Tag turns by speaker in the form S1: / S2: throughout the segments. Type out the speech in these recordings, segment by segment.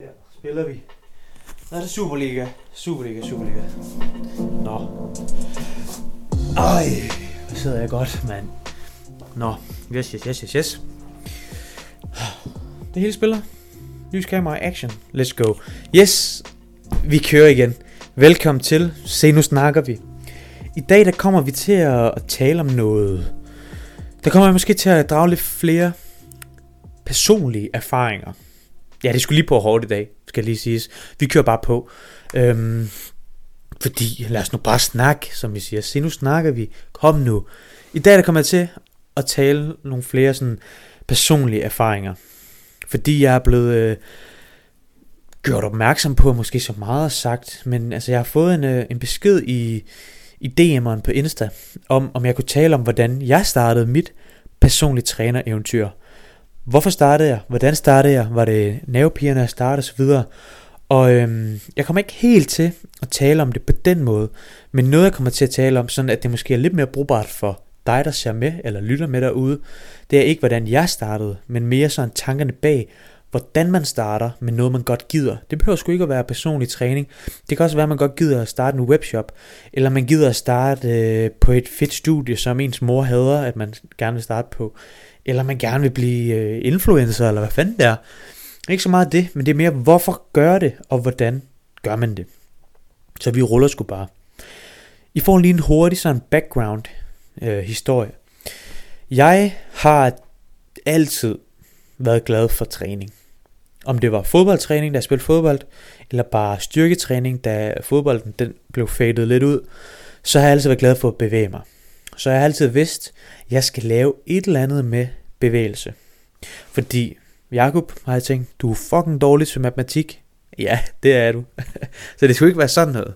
S1: Ja, spiller vi. Det er Superliga. Superliga, Superliga. Nå. Ej, hvor sidder jeg godt, mand. Nå, yes, yes, yes, yes, yes. Det hele spiller. Lys, kamera, action. Let's go. Yes, vi kører igen. Velkommen til. Se, nu snakker vi. I dag der kommer vi til at, tale om noget. Der kommer jeg måske til at drage lidt flere personlige erfaringer. Ja, det skulle lige på hårdt i dag, skal lige siges. Vi kører bare på. Øhm, fordi, lad os nu bare snakke, som vi siger. Se, nu snakker vi. Kom nu. I dag der kommer jeg til at tale nogle flere sådan personlige erfaringer. Fordi jeg er blevet øh, gjort opmærksom på, måske så meget sagt, men altså jeg har fået en, øh, en besked i, i DM'eren på Insta, om om jeg kunne tale om, hvordan jeg startede mit personlige trænereventyr. Hvorfor startede jeg? Hvordan startede jeg? Var det nervepigerne, jeg startede osv.? Og øhm, jeg kommer ikke helt til at tale om det på den måde, men noget jeg kommer til at tale om, sådan at det måske er lidt mere brugbart for dig, der ser med eller lytter med derude, det er ikke, hvordan jeg startede, men mere sådan tankerne bag, hvordan man starter med noget, man godt gider. Det behøver sgu ikke at være personlig træning. Det kan også være, at man godt gider at starte en webshop, eller man gider at starte øh, på et fedt studie, som ens mor hader, at man gerne vil starte på. Eller man gerne vil blive øh, influencer, eller hvad fanden det er. Ikke så meget det, men det er mere, hvorfor gør det, og hvordan gør man det. Så vi ruller sgu bare. I får lige en hurtig sådan background øh, historie. Jeg har altid været glad for træning. Om det var fodboldtræning, da jeg spillede fodbold, eller bare styrketræning, da fodbolden den blev fadet lidt ud, så har jeg altid været glad for at bevæge mig. Så jeg har altid vidst, at jeg skal lave et eller andet med bevægelse. Fordi, Jakob har jeg tænkt, du er fucking dårlig til matematik. Ja, det er du. så det skulle ikke være sådan noget.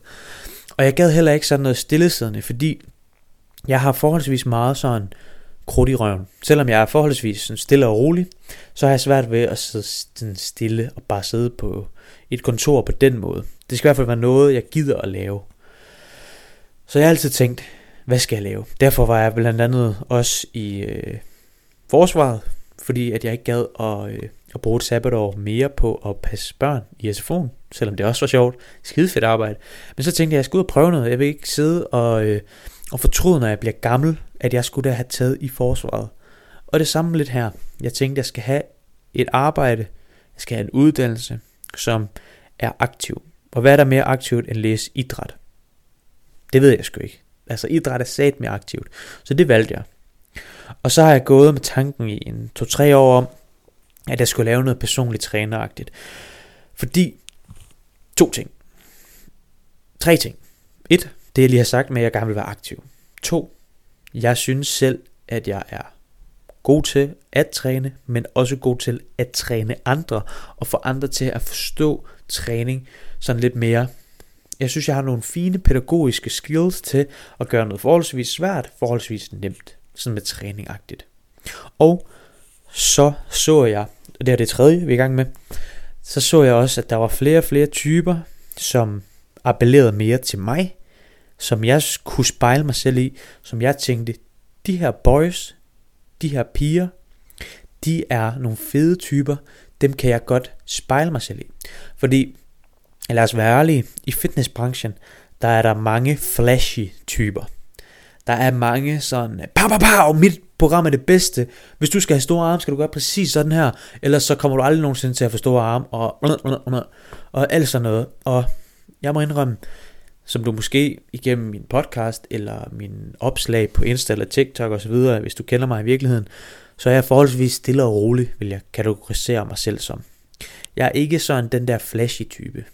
S1: Og jeg gad heller ikke sådan noget stillesiddende, fordi jeg har forholdsvis meget sådan krudt i røven. Selvom jeg er forholdsvis sådan stille og rolig, så har jeg svært ved at sidde sådan stille og bare sidde på et kontor på den måde. Det skal i hvert fald være noget, jeg gider at lave. Så jeg har altid tænkt, hvad skal jeg lave? Derfor var jeg blandt andet også i øh, forsvaret, fordi at jeg ikke gad at, øh, at bruge et sabbatår mere på at passe børn i SFO'en, selvom det også var sjovt. Skide fedt arbejde. Men så tænkte jeg, at jeg skulle ud og prøve noget. Jeg vil ikke sidde og, øh, og fortryde, når jeg bliver gammel, at jeg skulle da have taget i forsvaret. Og det samme lidt her. Jeg tænkte, at jeg skal have et arbejde, jeg skal have en uddannelse, som er aktiv. Og hvad er der mere aktivt end læse idræt? Det ved jeg sgu ikke. Altså idræt er sat mere aktivt. Så det valgte jeg. Og så har jeg gået med tanken i en to-tre år om, at jeg skulle lave noget personligt træneragtigt. Fordi to ting. Tre ting. Et, det jeg lige har sagt med, at jeg gerne vil være aktiv. To, jeg synes selv, at jeg er god til at træne, men også god til at træne andre, og få andre til at forstå træning sådan lidt mere. Jeg synes, jeg har nogle fine pædagogiske skills til at gøre noget forholdsvis svært, forholdsvis nemt, sådan med træningagtigt. Og så så jeg, og det er det tredje, vi er i gang med, så så jeg også, at der var flere og flere typer, som appellerede mere til mig, som jeg kunne spejle mig selv i, som jeg tænkte, de her boys, de her piger, de er nogle fede typer, dem kan jeg godt spejle mig selv i. Fordi, lad os være ærlige, i fitnessbranchen, der er der mange flashy typer. Der er mange sådan, pow, pow, pow, mit program er det bedste. Hvis du skal have store arme, skal du gøre præcis sådan her. Ellers så kommer du aldrig nogensinde til at få store arme, og, og alt sådan noget. Og jeg må indrømme, som du måske igennem min podcast, eller min opslag på Insta eller TikTok osv., hvis du kender mig i virkeligheden, så er jeg forholdsvis stille og rolig, vil jeg kategorisere mig selv som. Jeg er ikke sådan den der flashy type.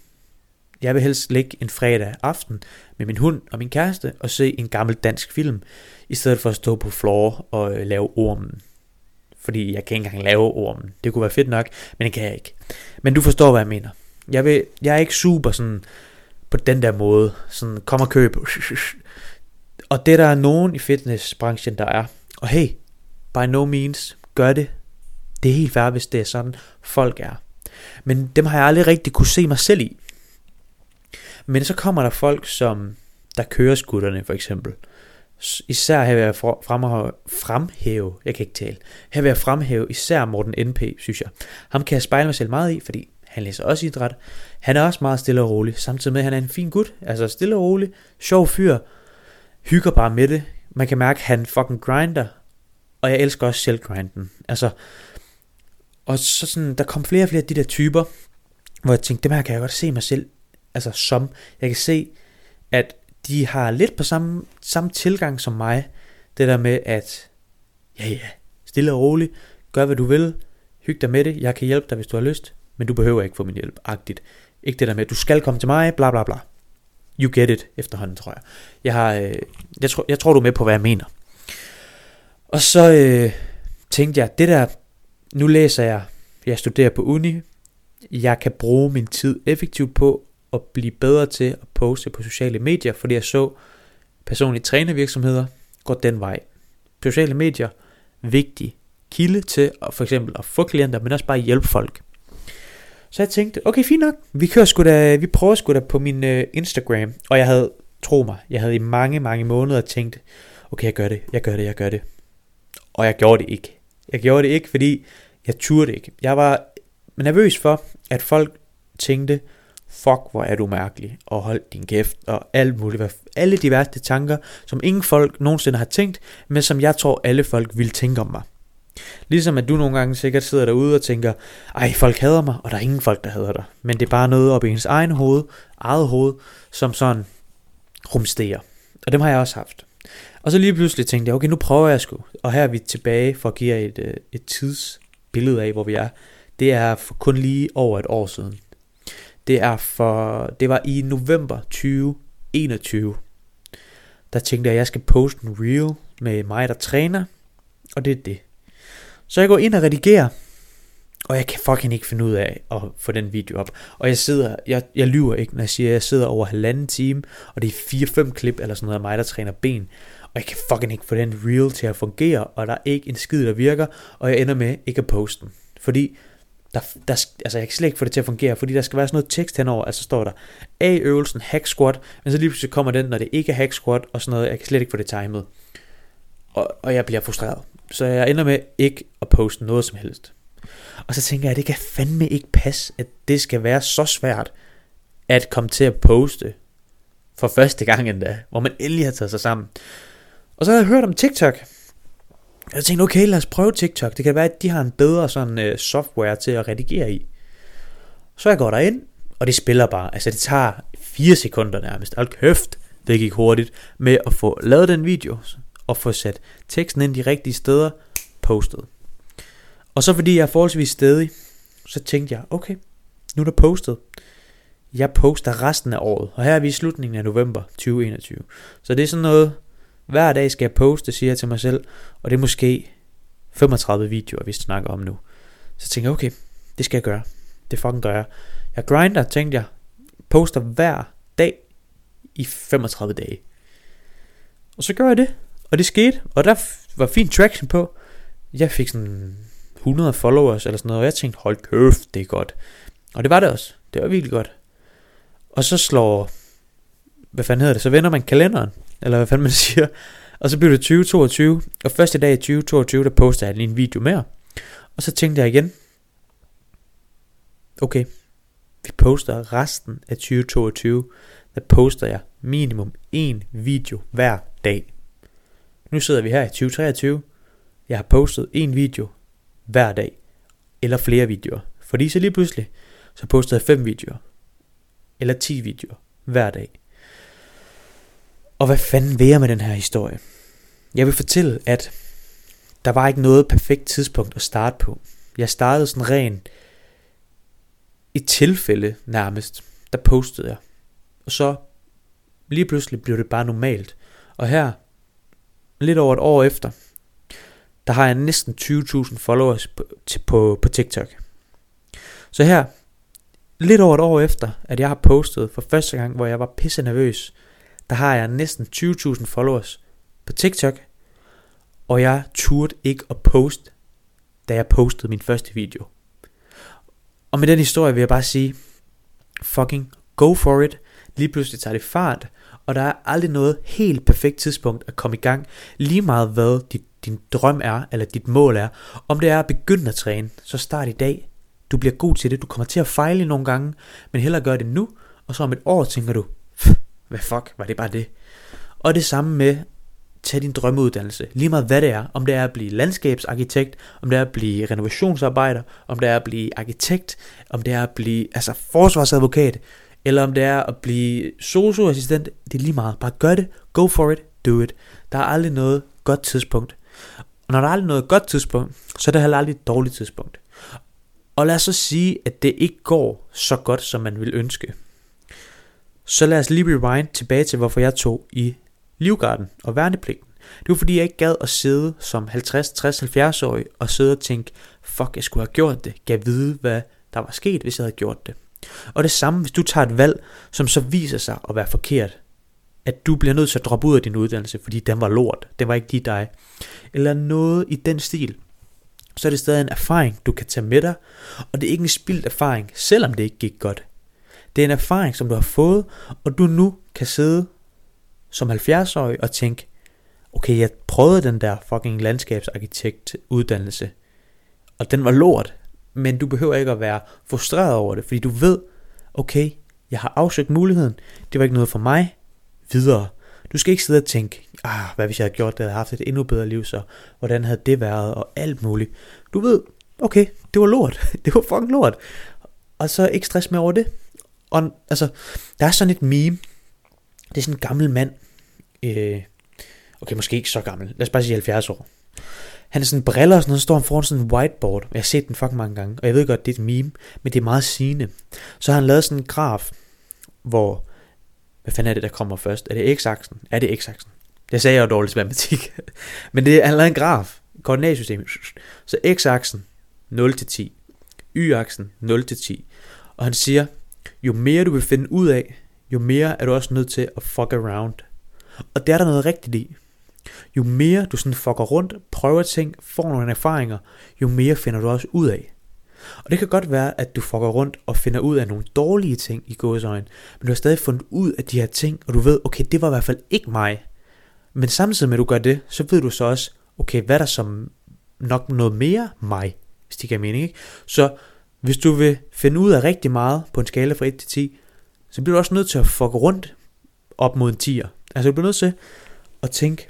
S1: Jeg vil helst ligge en fredag aften med min hund og min kæreste og se en gammel dansk film, i stedet for at stå på floor og øh, lave ormen. Fordi jeg kan ikke engang lave ormen. Det kunne være fedt nok, men det kan jeg ikke. Men du forstår, hvad jeg mener. Jeg, vil, jeg er ikke super sådan på den der måde. Sådan, kom og køb. Og det der er nogen i fitnessbranchen, der er. Og hey, by no means, gør det. Det er helt fair, hvis det er sådan, folk er. Men dem har jeg aldrig rigtig kunne se mig selv i. Men så kommer der folk, som der kører skutterne for eksempel. Især her vil jeg fremhæve, fremhæve, jeg kan ikke tale, her vil jeg fremhæve især Morten NP, synes jeg. Ham kan jeg spejle mig selv meget i, fordi Han læser også idræt. Han er også meget stille og rolig, samtidig med, at han er en fin gut. Altså stille og rolig, sjov fyr, hygger bare med det. Man kan mærke, at han fucking grinder, og jeg elsker også selv grinden. Altså, og så sådan, der kom flere og flere af de der typer, hvor jeg tænkte, dem her kan jeg godt se mig selv, altså som, jeg kan se, at de har lidt på samme, samme tilgang som mig, det der med, at ja ja, stille og roligt, gør hvad du vil, hyg dig med det, jeg kan hjælpe dig, hvis du har lyst, men du behøver ikke få min hjælp, agtigt. Ikke det der med, at du skal komme til mig, bla bla bla. You get it efterhånden, tror jeg. Jeg, har, øh, jeg, tror, jeg tror, du er med på, hvad jeg mener. Og så øh, tænkte jeg, det der, nu læser jeg, jeg studerer på uni, jeg kan bruge min tid effektivt på at blive bedre til at poste på sociale medier, fordi jeg så personlige trænervirksomheder gå den vej. Sociale medier, vigtig kilde til at for eksempel at få klienter, men også bare hjælpe folk. Så jeg tænkte, okay, fint nok, vi kører sgu da, vi prøver sgu da på min øh, Instagram, og jeg havde, tro mig, jeg havde i mange, mange måneder tænkt, okay, jeg gør det, jeg gør det, jeg gør det. Og jeg gjorde det ikke. Jeg gjorde det ikke, fordi jeg turde ikke. Jeg var nervøs for, at folk tænkte, fuck hvor er du mærkelig, og hold din kæft, og alt muligt, alle de værste tanker, som ingen folk nogensinde har tænkt, men som jeg tror alle folk vil tænke om mig. Ligesom at du nogle gange sikkert sidder derude og tænker, ej folk hader mig, og der er ingen folk der hader dig, men det er bare noget op i ens egen hoved, eget hoved, som sådan rumsterer. Og dem har jeg også haft. Og så lige pludselig tænkte jeg, okay nu prøver jeg sgu, og her er vi tilbage for at give jer et, øh, et tidsbillede af, hvor vi er. Det er for kun lige over et år siden. Det er for, det var i november 2021. Der tænkte jeg, at jeg skal poste en reel med mig, der træner. Og det er det. Så jeg går ind og redigerer. Og jeg kan fucking ikke finde ud af at få den video op. Og jeg sidder, jeg, jeg lyver ikke, når jeg siger, at jeg sidder over halvanden time, og det er 4-5 klip eller sådan noget af mig, der træner ben. Og jeg kan fucking ikke få den reel til at fungere, og der er ikke en skid, der virker, og jeg ender med ikke at poste den. Fordi der, der, altså jeg kan slet ikke få det til at fungere, fordi der skal være sådan noget tekst henover, altså står der A-øvelsen, hack squat, men så lige pludselig kommer den, når det ikke er hack squat og sådan noget, jeg kan slet ikke få det timet. Og, og jeg bliver frustreret. Så jeg ender med ikke at poste noget som helst. Og så tænker jeg, at det kan fandme ikke passe, at det skal være så svært at komme til at poste for første gang endda, hvor man endelig har taget sig sammen. Og så har jeg hørt om TikTok, jeg tænkte, okay, lad os prøve TikTok. Det kan være, at de har en bedre sådan uh, software til at redigere i. Så jeg går der ind, og det spiller bare. Altså det tager 4 sekunder nærmest. Alt kæft, det gik hurtigt med at få lavet den video, og få sat teksten ind de rigtige steder, postet. Og så fordi jeg er forholdsvis stedig, så tænkte jeg, okay, nu er der postet. Jeg poster resten af året, og her er vi i slutningen af november 2021. Så det er sådan noget, hver dag skal jeg poste, siger jeg til mig selv, og det er måske 35 videoer, vi snakker om nu. Så tænker jeg, okay, det skal jeg gøre. Det fucking gør jeg. Jeg grinder, tænkte jeg, poster hver dag i 35 dage. Og så gør jeg det, og det skete, og der var fin traction på. Jeg fik sådan 100 followers eller sådan noget, og jeg tænkte, hold kæft, det er godt. Og det var det også. Det var virkelig godt. Og så slår, hvad fanden hedder det, så vender man kalenderen eller hvad fanden man siger. Og så blev det 2022, og første dag i 2022, der postede jeg lige en video mere. Og så tænkte jeg igen, okay, vi poster resten af 2022, der poster jeg minimum en video hver dag. Nu sidder vi her i 2023, jeg har postet en video hver dag, eller flere videoer. Fordi så lige pludselig, så postede jeg fem videoer, eller 10 videoer hver dag. Og hvad fanden vil jeg med den her historie? Jeg vil fortælle, at der var ikke noget perfekt tidspunkt at starte på. Jeg startede sådan ren i tilfælde nærmest, der postede jeg. Og så lige pludselig blev det bare normalt. Og her, lidt over et år efter, der har jeg næsten 20.000 followers på, på, på TikTok. Så her, lidt over et år efter, at jeg har postet for første gang, hvor jeg var pisse nervøs, der har jeg næsten 20.000 followers på TikTok, og jeg turde ikke at poste, da jeg postede min første video. Og med den historie vil jeg bare sige, fucking go for it. Lige pludselig tager det fart, og der er aldrig noget helt perfekt tidspunkt at komme i gang. Lige meget hvad dit, din drøm er, eller dit mål er. Om det er at begynde at træne, så start i dag. Du bliver god til det. Du kommer til at fejle nogle gange, men hellere gør det nu, og så om et år tænker du, hvad fuck, var det bare det? Og det samme med, tag din drømmeuddannelse. Lige meget hvad det er. Om det er at blive landskabsarkitekt, om det er at blive renovationsarbejder, om det er at blive arkitekt, om det er at blive altså forsvarsadvokat, eller om det er at blive socioassistent. Det er lige meget. Bare gør det. Go for it. Do it. Der er aldrig noget godt tidspunkt. Og når der er aldrig noget godt tidspunkt, så er der heller aldrig et dårligt tidspunkt. Og lad os så sige, at det ikke går så godt, som man vil ønske. Så lad os lige rewind tilbage til, hvorfor jeg tog i Livgarden og værnepligten. Det var fordi, jeg ikke gad at sidde som 50, 60, 70 årig og sidde og tænke, fuck, jeg skulle have gjort det. Gav vide, hvad der var sket, hvis jeg havde gjort det. Og det samme, hvis du tager et valg, som så viser sig at være forkert. At du bliver nødt til at droppe ud af din uddannelse, fordi den var lort. Det var ikke lige dig. Eller noget i den stil. Så er det stadig en erfaring, du kan tage med dig. Og det er ikke en spildt erfaring, selvom det ikke gik godt. Det er en erfaring, som du har fået, og du nu kan sidde som 70-årig og tænke, okay, jeg prøvede den der fucking landskabsarkitekt uddannelse, og den var lort, men du behøver ikke at være frustreret over det, fordi du ved, okay, jeg har afsøgt muligheden, det var ikke noget for mig, videre. Du skal ikke sidde og tænke, ah, hvad hvis jeg havde gjort det, jeg havde haft et endnu bedre liv, så hvordan havde det været, og alt muligt. Du ved, okay, det var lort, det var fucking lort, og så ikke stress med over det. Og altså, der er sådan et meme, det er sådan en gammel mand, øh, okay, måske ikke så gammel, lad os bare sige 70 år. Han er sådan briller og sådan noget, så står han foran sådan en whiteboard. Jeg har set den fucking mange gange, og jeg ved godt, det er et meme, men det er meget sigende. Så har han lavet sådan en graf, hvor, hvad fanden er det, der kommer først? Er det x-aksen? Er det x-aksen? Det sagde jeg jo dårligt til matematik. men det, han har lavet en graf, koordinatsystem. Så x-aksen, 0-10. Y-aksen, 0-10. Og han siger, jo mere du vil finde ud af, jo mere er du også nødt til at fuck around. Og det er der noget rigtigt i. Jo mere du sådan fucker rundt, prøver ting, får nogle erfaringer, jo mere finder du også ud af. Og det kan godt være, at du fucker rundt og finder ud af nogle dårlige ting i gåsøjen, men du har stadig fundet ud af de her ting, og du ved, okay, det var i hvert fald ikke mig. Men samtidig med at du gør det, så ved du så også, okay, hvad er der som nok noget mere mig, hvis det giver mening, ikke? Så hvis du vil finde ud af rigtig meget på en skala fra 1 til 10, så bliver du også nødt til at fuck rundt op mod en 10'er. Altså du bliver nødt til at tænke,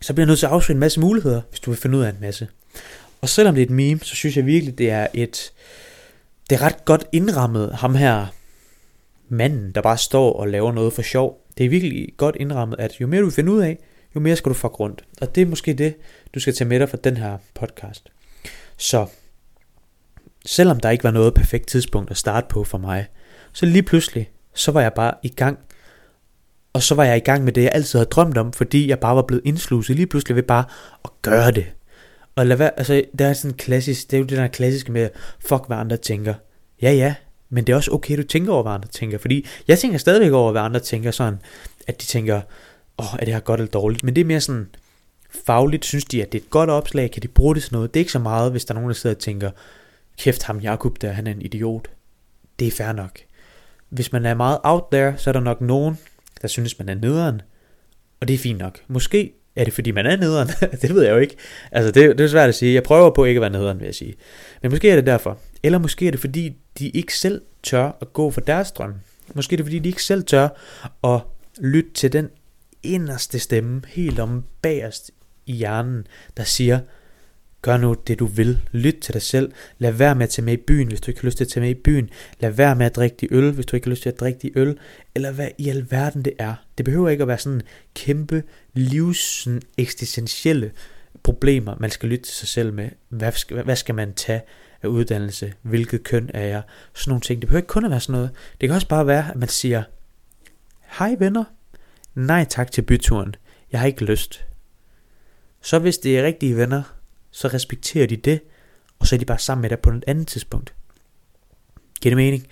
S1: så bliver du nødt til at afsøge en masse muligheder, hvis du vil finde ud af en masse. Og selvom det er et meme, så synes jeg virkelig, det er et, det er ret godt indrammet, ham her manden, der bare står og laver noget for sjov. Det er virkelig godt indrammet, at jo mere du finder ud af, jo mere skal du fuck rundt. Og det er måske det, du skal tage med dig fra den her podcast. Så selvom der ikke var noget perfekt tidspunkt at starte på for mig, så lige pludselig, så var jeg bare i gang. Og så var jeg i gang med det, jeg altid havde drømt om, fordi jeg bare var blevet indsluset lige pludselig ved bare at gøre det. Og lad være, altså, det er sådan klassisk, det er jo det der klassiske med, fuck hvad andre tænker. Ja, ja, men det er også okay, du tænker over, hvad andre tænker. Fordi jeg tænker stadigvæk over, hvad andre tænker, sådan, at de tænker, åh, oh, er det her godt eller dårligt? Men det er mere sådan, fagligt synes de, at det er et godt opslag, kan de bruge det til noget? Det er ikke så meget, hvis der er nogen, der sidder og tænker, kæft ham Jakob der, han er en idiot. Det er fair nok. Hvis man er meget out there, så er der nok nogen, der synes, man er nederen. Og det er fint nok. Måske er det fordi, man er nederen. det ved jeg jo ikke. Altså, det, det er svært at sige. Jeg prøver på ikke at være nederen, vil jeg sige. Men måske er det derfor. Eller måske er det fordi, de ikke selv tør at gå for deres drøm. Måske er det fordi, de ikke selv tør at lytte til den inderste stemme, helt om bagerst i hjernen, der siger, Gør nu det du vil. Lyt til dig selv. Lad være med at tage med i byen, hvis du ikke har lyst til at tage med i byen. Lad være med at drikke de øl, hvis du ikke har lyst til at drikke de øl. Eller hvad i alverden det er. Det behøver ikke at være sådan kæmpe livs eksistentielle problemer, man skal lytte til sig selv med. Hvad skal, hvad skal man tage af uddannelse? Hvilket køn er jeg? Sådan nogle ting. Det behøver ikke kun at være sådan noget. Det kan også bare være, at man siger, hej venner, nej tak til byturen. Jeg har ikke lyst. Så hvis det er rigtige venner, så respekterer de det, og så er de bare sammen med dig på et andet tidspunkt. Giver det mening?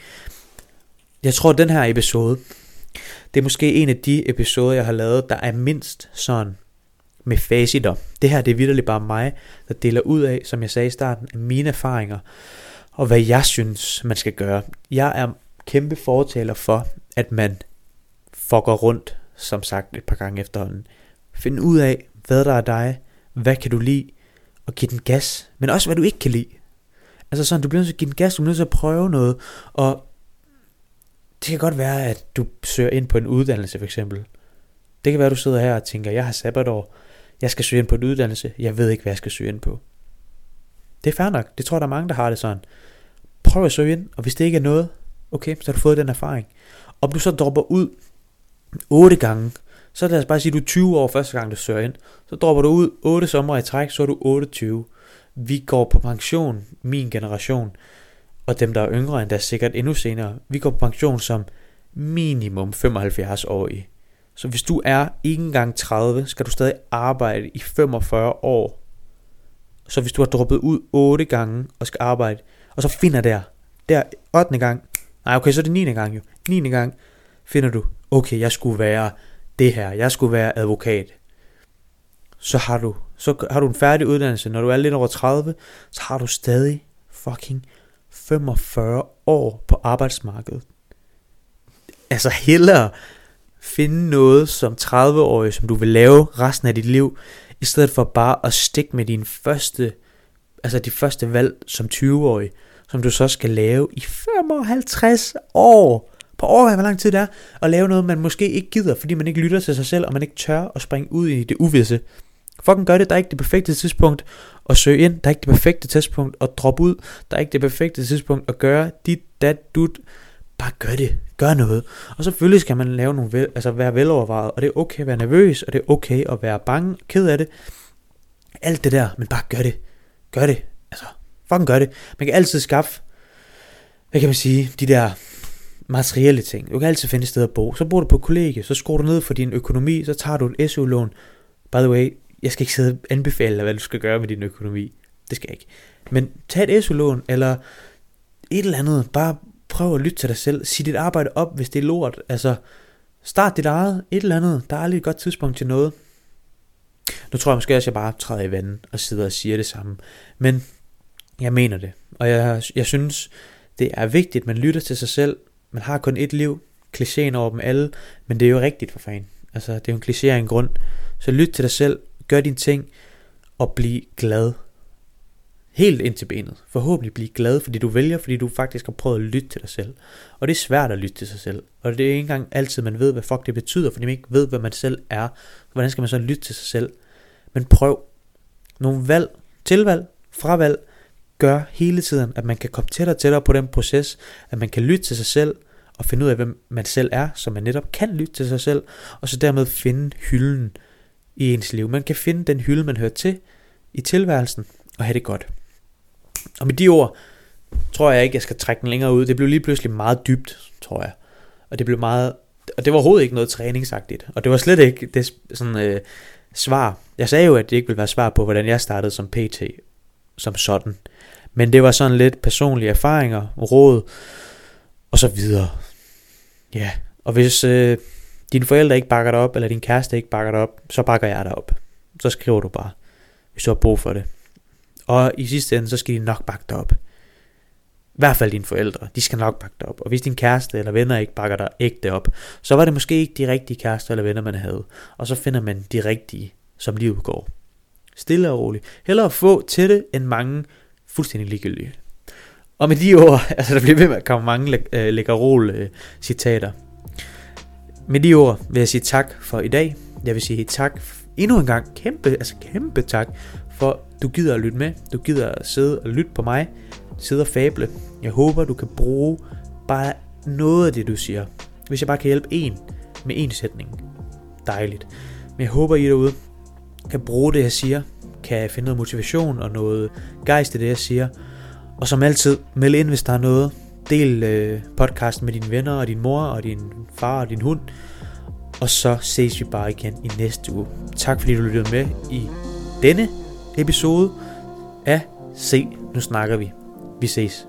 S1: Jeg tror, at den her episode, det er måske en af de episoder, jeg har lavet, der er mindst sådan med facitter. Det her, det er vidderligt bare mig, der deler ud af, som jeg sagde i starten, af mine erfaringer, og hvad jeg synes, man skal gøre. Jeg er kæmpe fortaler for, at man fucker rundt, som sagt et par gange efterhånden. Find ud af, hvad der er dig, hvad kan du lide, at give den gas, men også hvad du ikke kan lide. Altså sådan, du bliver nødt til at give den gas, du bliver nødt til at prøve noget, og det kan godt være, at du søger ind på en uddannelse for eksempel. Det kan være, at du sidder her og tænker, jeg har sabbatår, jeg skal søge ind på en uddannelse, jeg ved ikke, hvad jeg skal søge ind på. Det er fair nok, det tror jeg, der er mange, der har det sådan. Prøv at søge ind, og hvis det ikke er noget, okay, så har du fået den erfaring. Om du så dropper ud 8 gange, så lad os bare sige, at du er 20 år første gang, du søger ind. Så dropper du ud 8 sommer i træk, så er du 28. Vi går på pension, min generation, og dem, der er yngre end der sikkert endnu senere, vi går på pension som minimum 75 i. Så hvis du er ikke engang 30, skal du stadig arbejde i 45 år. Så hvis du har droppet ud 8 gange og skal arbejde, og så finder der, der 8. gang, nej okay, så er det 9. gang jo, 9. gang finder du, okay, jeg skulle være det her, jeg skulle være advokat. Så har du, så har du en færdig uddannelse, når du er lidt over 30, så har du stadig fucking 45 år på arbejdsmarkedet. Altså hellere finde noget som 30-årig, som du vil lave resten af dit liv, i stedet for bare at stikke med din første, altså de første valg som 20-årig, som du så skal lave i 55 år. På overvej, hvor lang tid det er, at lave noget, man måske ikke gider, fordi man ikke lytter til sig selv, og man ikke tør at springe ud i det uvisse. Fucking gør det, der er ikke det perfekte tidspunkt at søge ind, der er ikke det perfekte tidspunkt at droppe ud, der er ikke det perfekte tidspunkt at gøre dit, dat, dut. Bare gør det, gør noget. Og selvfølgelig skal man lave nogle vel, altså være velovervejet, og det er okay at være nervøs, og det er okay at være bange, ked af det. Alt det der, men bare gør det. Gør det. Altså, fucking gør det. Man kan altid skaffe, hvad kan man sige, de der materielle ting. Du kan altid finde et sted at bo. Så bor du på kollegie, så skruer du ned for din økonomi, så tager du et SU-lån. By the way, jeg skal ikke sidde og anbefale hvad du skal gøre med din økonomi. Det skal jeg ikke. Men tag et SU-lån, eller et eller andet. Bare prøv at lytte til dig selv. Sig dit arbejde op, hvis det er lort. Altså, start dit eget, et eller andet. Der er aldrig et godt tidspunkt til noget. Nu tror jeg måske også, at jeg bare træder i vandet og sidder og siger det samme. Men jeg mener det. Og jeg, jeg synes, det er vigtigt, at man lytter til sig selv. Man har kun et liv. Klichéen over dem alle. Men det er jo rigtigt for fanden. Altså, det er jo en kliché af en grund. Så lyt til dig selv. Gør dine ting. Og bliv glad. Helt ind til benet. Forhåbentlig blive glad, fordi du vælger, fordi du faktisk har prøvet at lytte til dig selv. Og det er svært at lytte til sig selv. Og det er ikke engang altid, man ved, hvad fuck det betyder, fordi man ikke ved, hvad man selv er. Hvordan skal man så lytte til sig selv? Men prøv nogle valg, tilvalg, fravalg, gør hele tiden, at man kan komme tættere og tættere på den proces, at man kan lytte til sig selv, og finde ud af, hvem man selv er, så man netop kan lytte til sig selv, og så dermed finde hylden i ens liv. Man kan finde den hylde, man hører til i tilværelsen, og have det godt. Og med de ord, tror jeg ikke, jeg skal trække den længere ud. Det blev lige pludselig meget dybt, tror jeg. Og det blev meget, og det var overhovedet ikke noget træningsagtigt. Og det var slet ikke det sådan øh, svar. Jeg sagde jo, at det ikke ville være svar på, hvordan jeg startede som PT, som sådan. Men det var sådan lidt personlige erfaringer, råd, og så videre. Ja, og hvis øh, dine forældre ikke bakker dig op, eller din kæreste ikke bakker dig op, så bakker jeg dig op. Så skriver du bare, hvis du har brug for det. Og i sidste ende, så skal de nok bakke dig op. I hvert fald dine forældre, de skal nok bakke dig op. Og hvis din kæreste eller venner ikke bakker dig ægte op, så var det måske ikke de rigtige kærester eller venner, man havde. Og så finder man de rigtige, som livet går. Stille og roligt. Hellere få til det, end mange fuldstændig ligegyldige. Og med de ord, altså der bliver ved med at komme mange øh, lækkerol øh, citater. Med de ord vil jeg sige tak for i dag. Jeg vil sige tak endnu en gang, kæmpe, altså kæmpe tak, for du gider at lytte med. Du gider at sidde og lytte på mig. Sidde og fable. Jeg håber, du kan bruge bare noget af det, du siger. Hvis jeg bare kan hjælpe en med en sætning. Dejligt. Men jeg håber, I derude kan bruge det, jeg siger. Kan finde noget motivation og noget gejst i det, jeg siger. Og som altid, meld ind, hvis der er noget. Del øh, podcasten med dine venner og din mor og din far og din hund. Og så ses vi bare igen i næste uge. Tak fordi du lyttede med i denne episode af Se, nu snakker vi. Vi ses.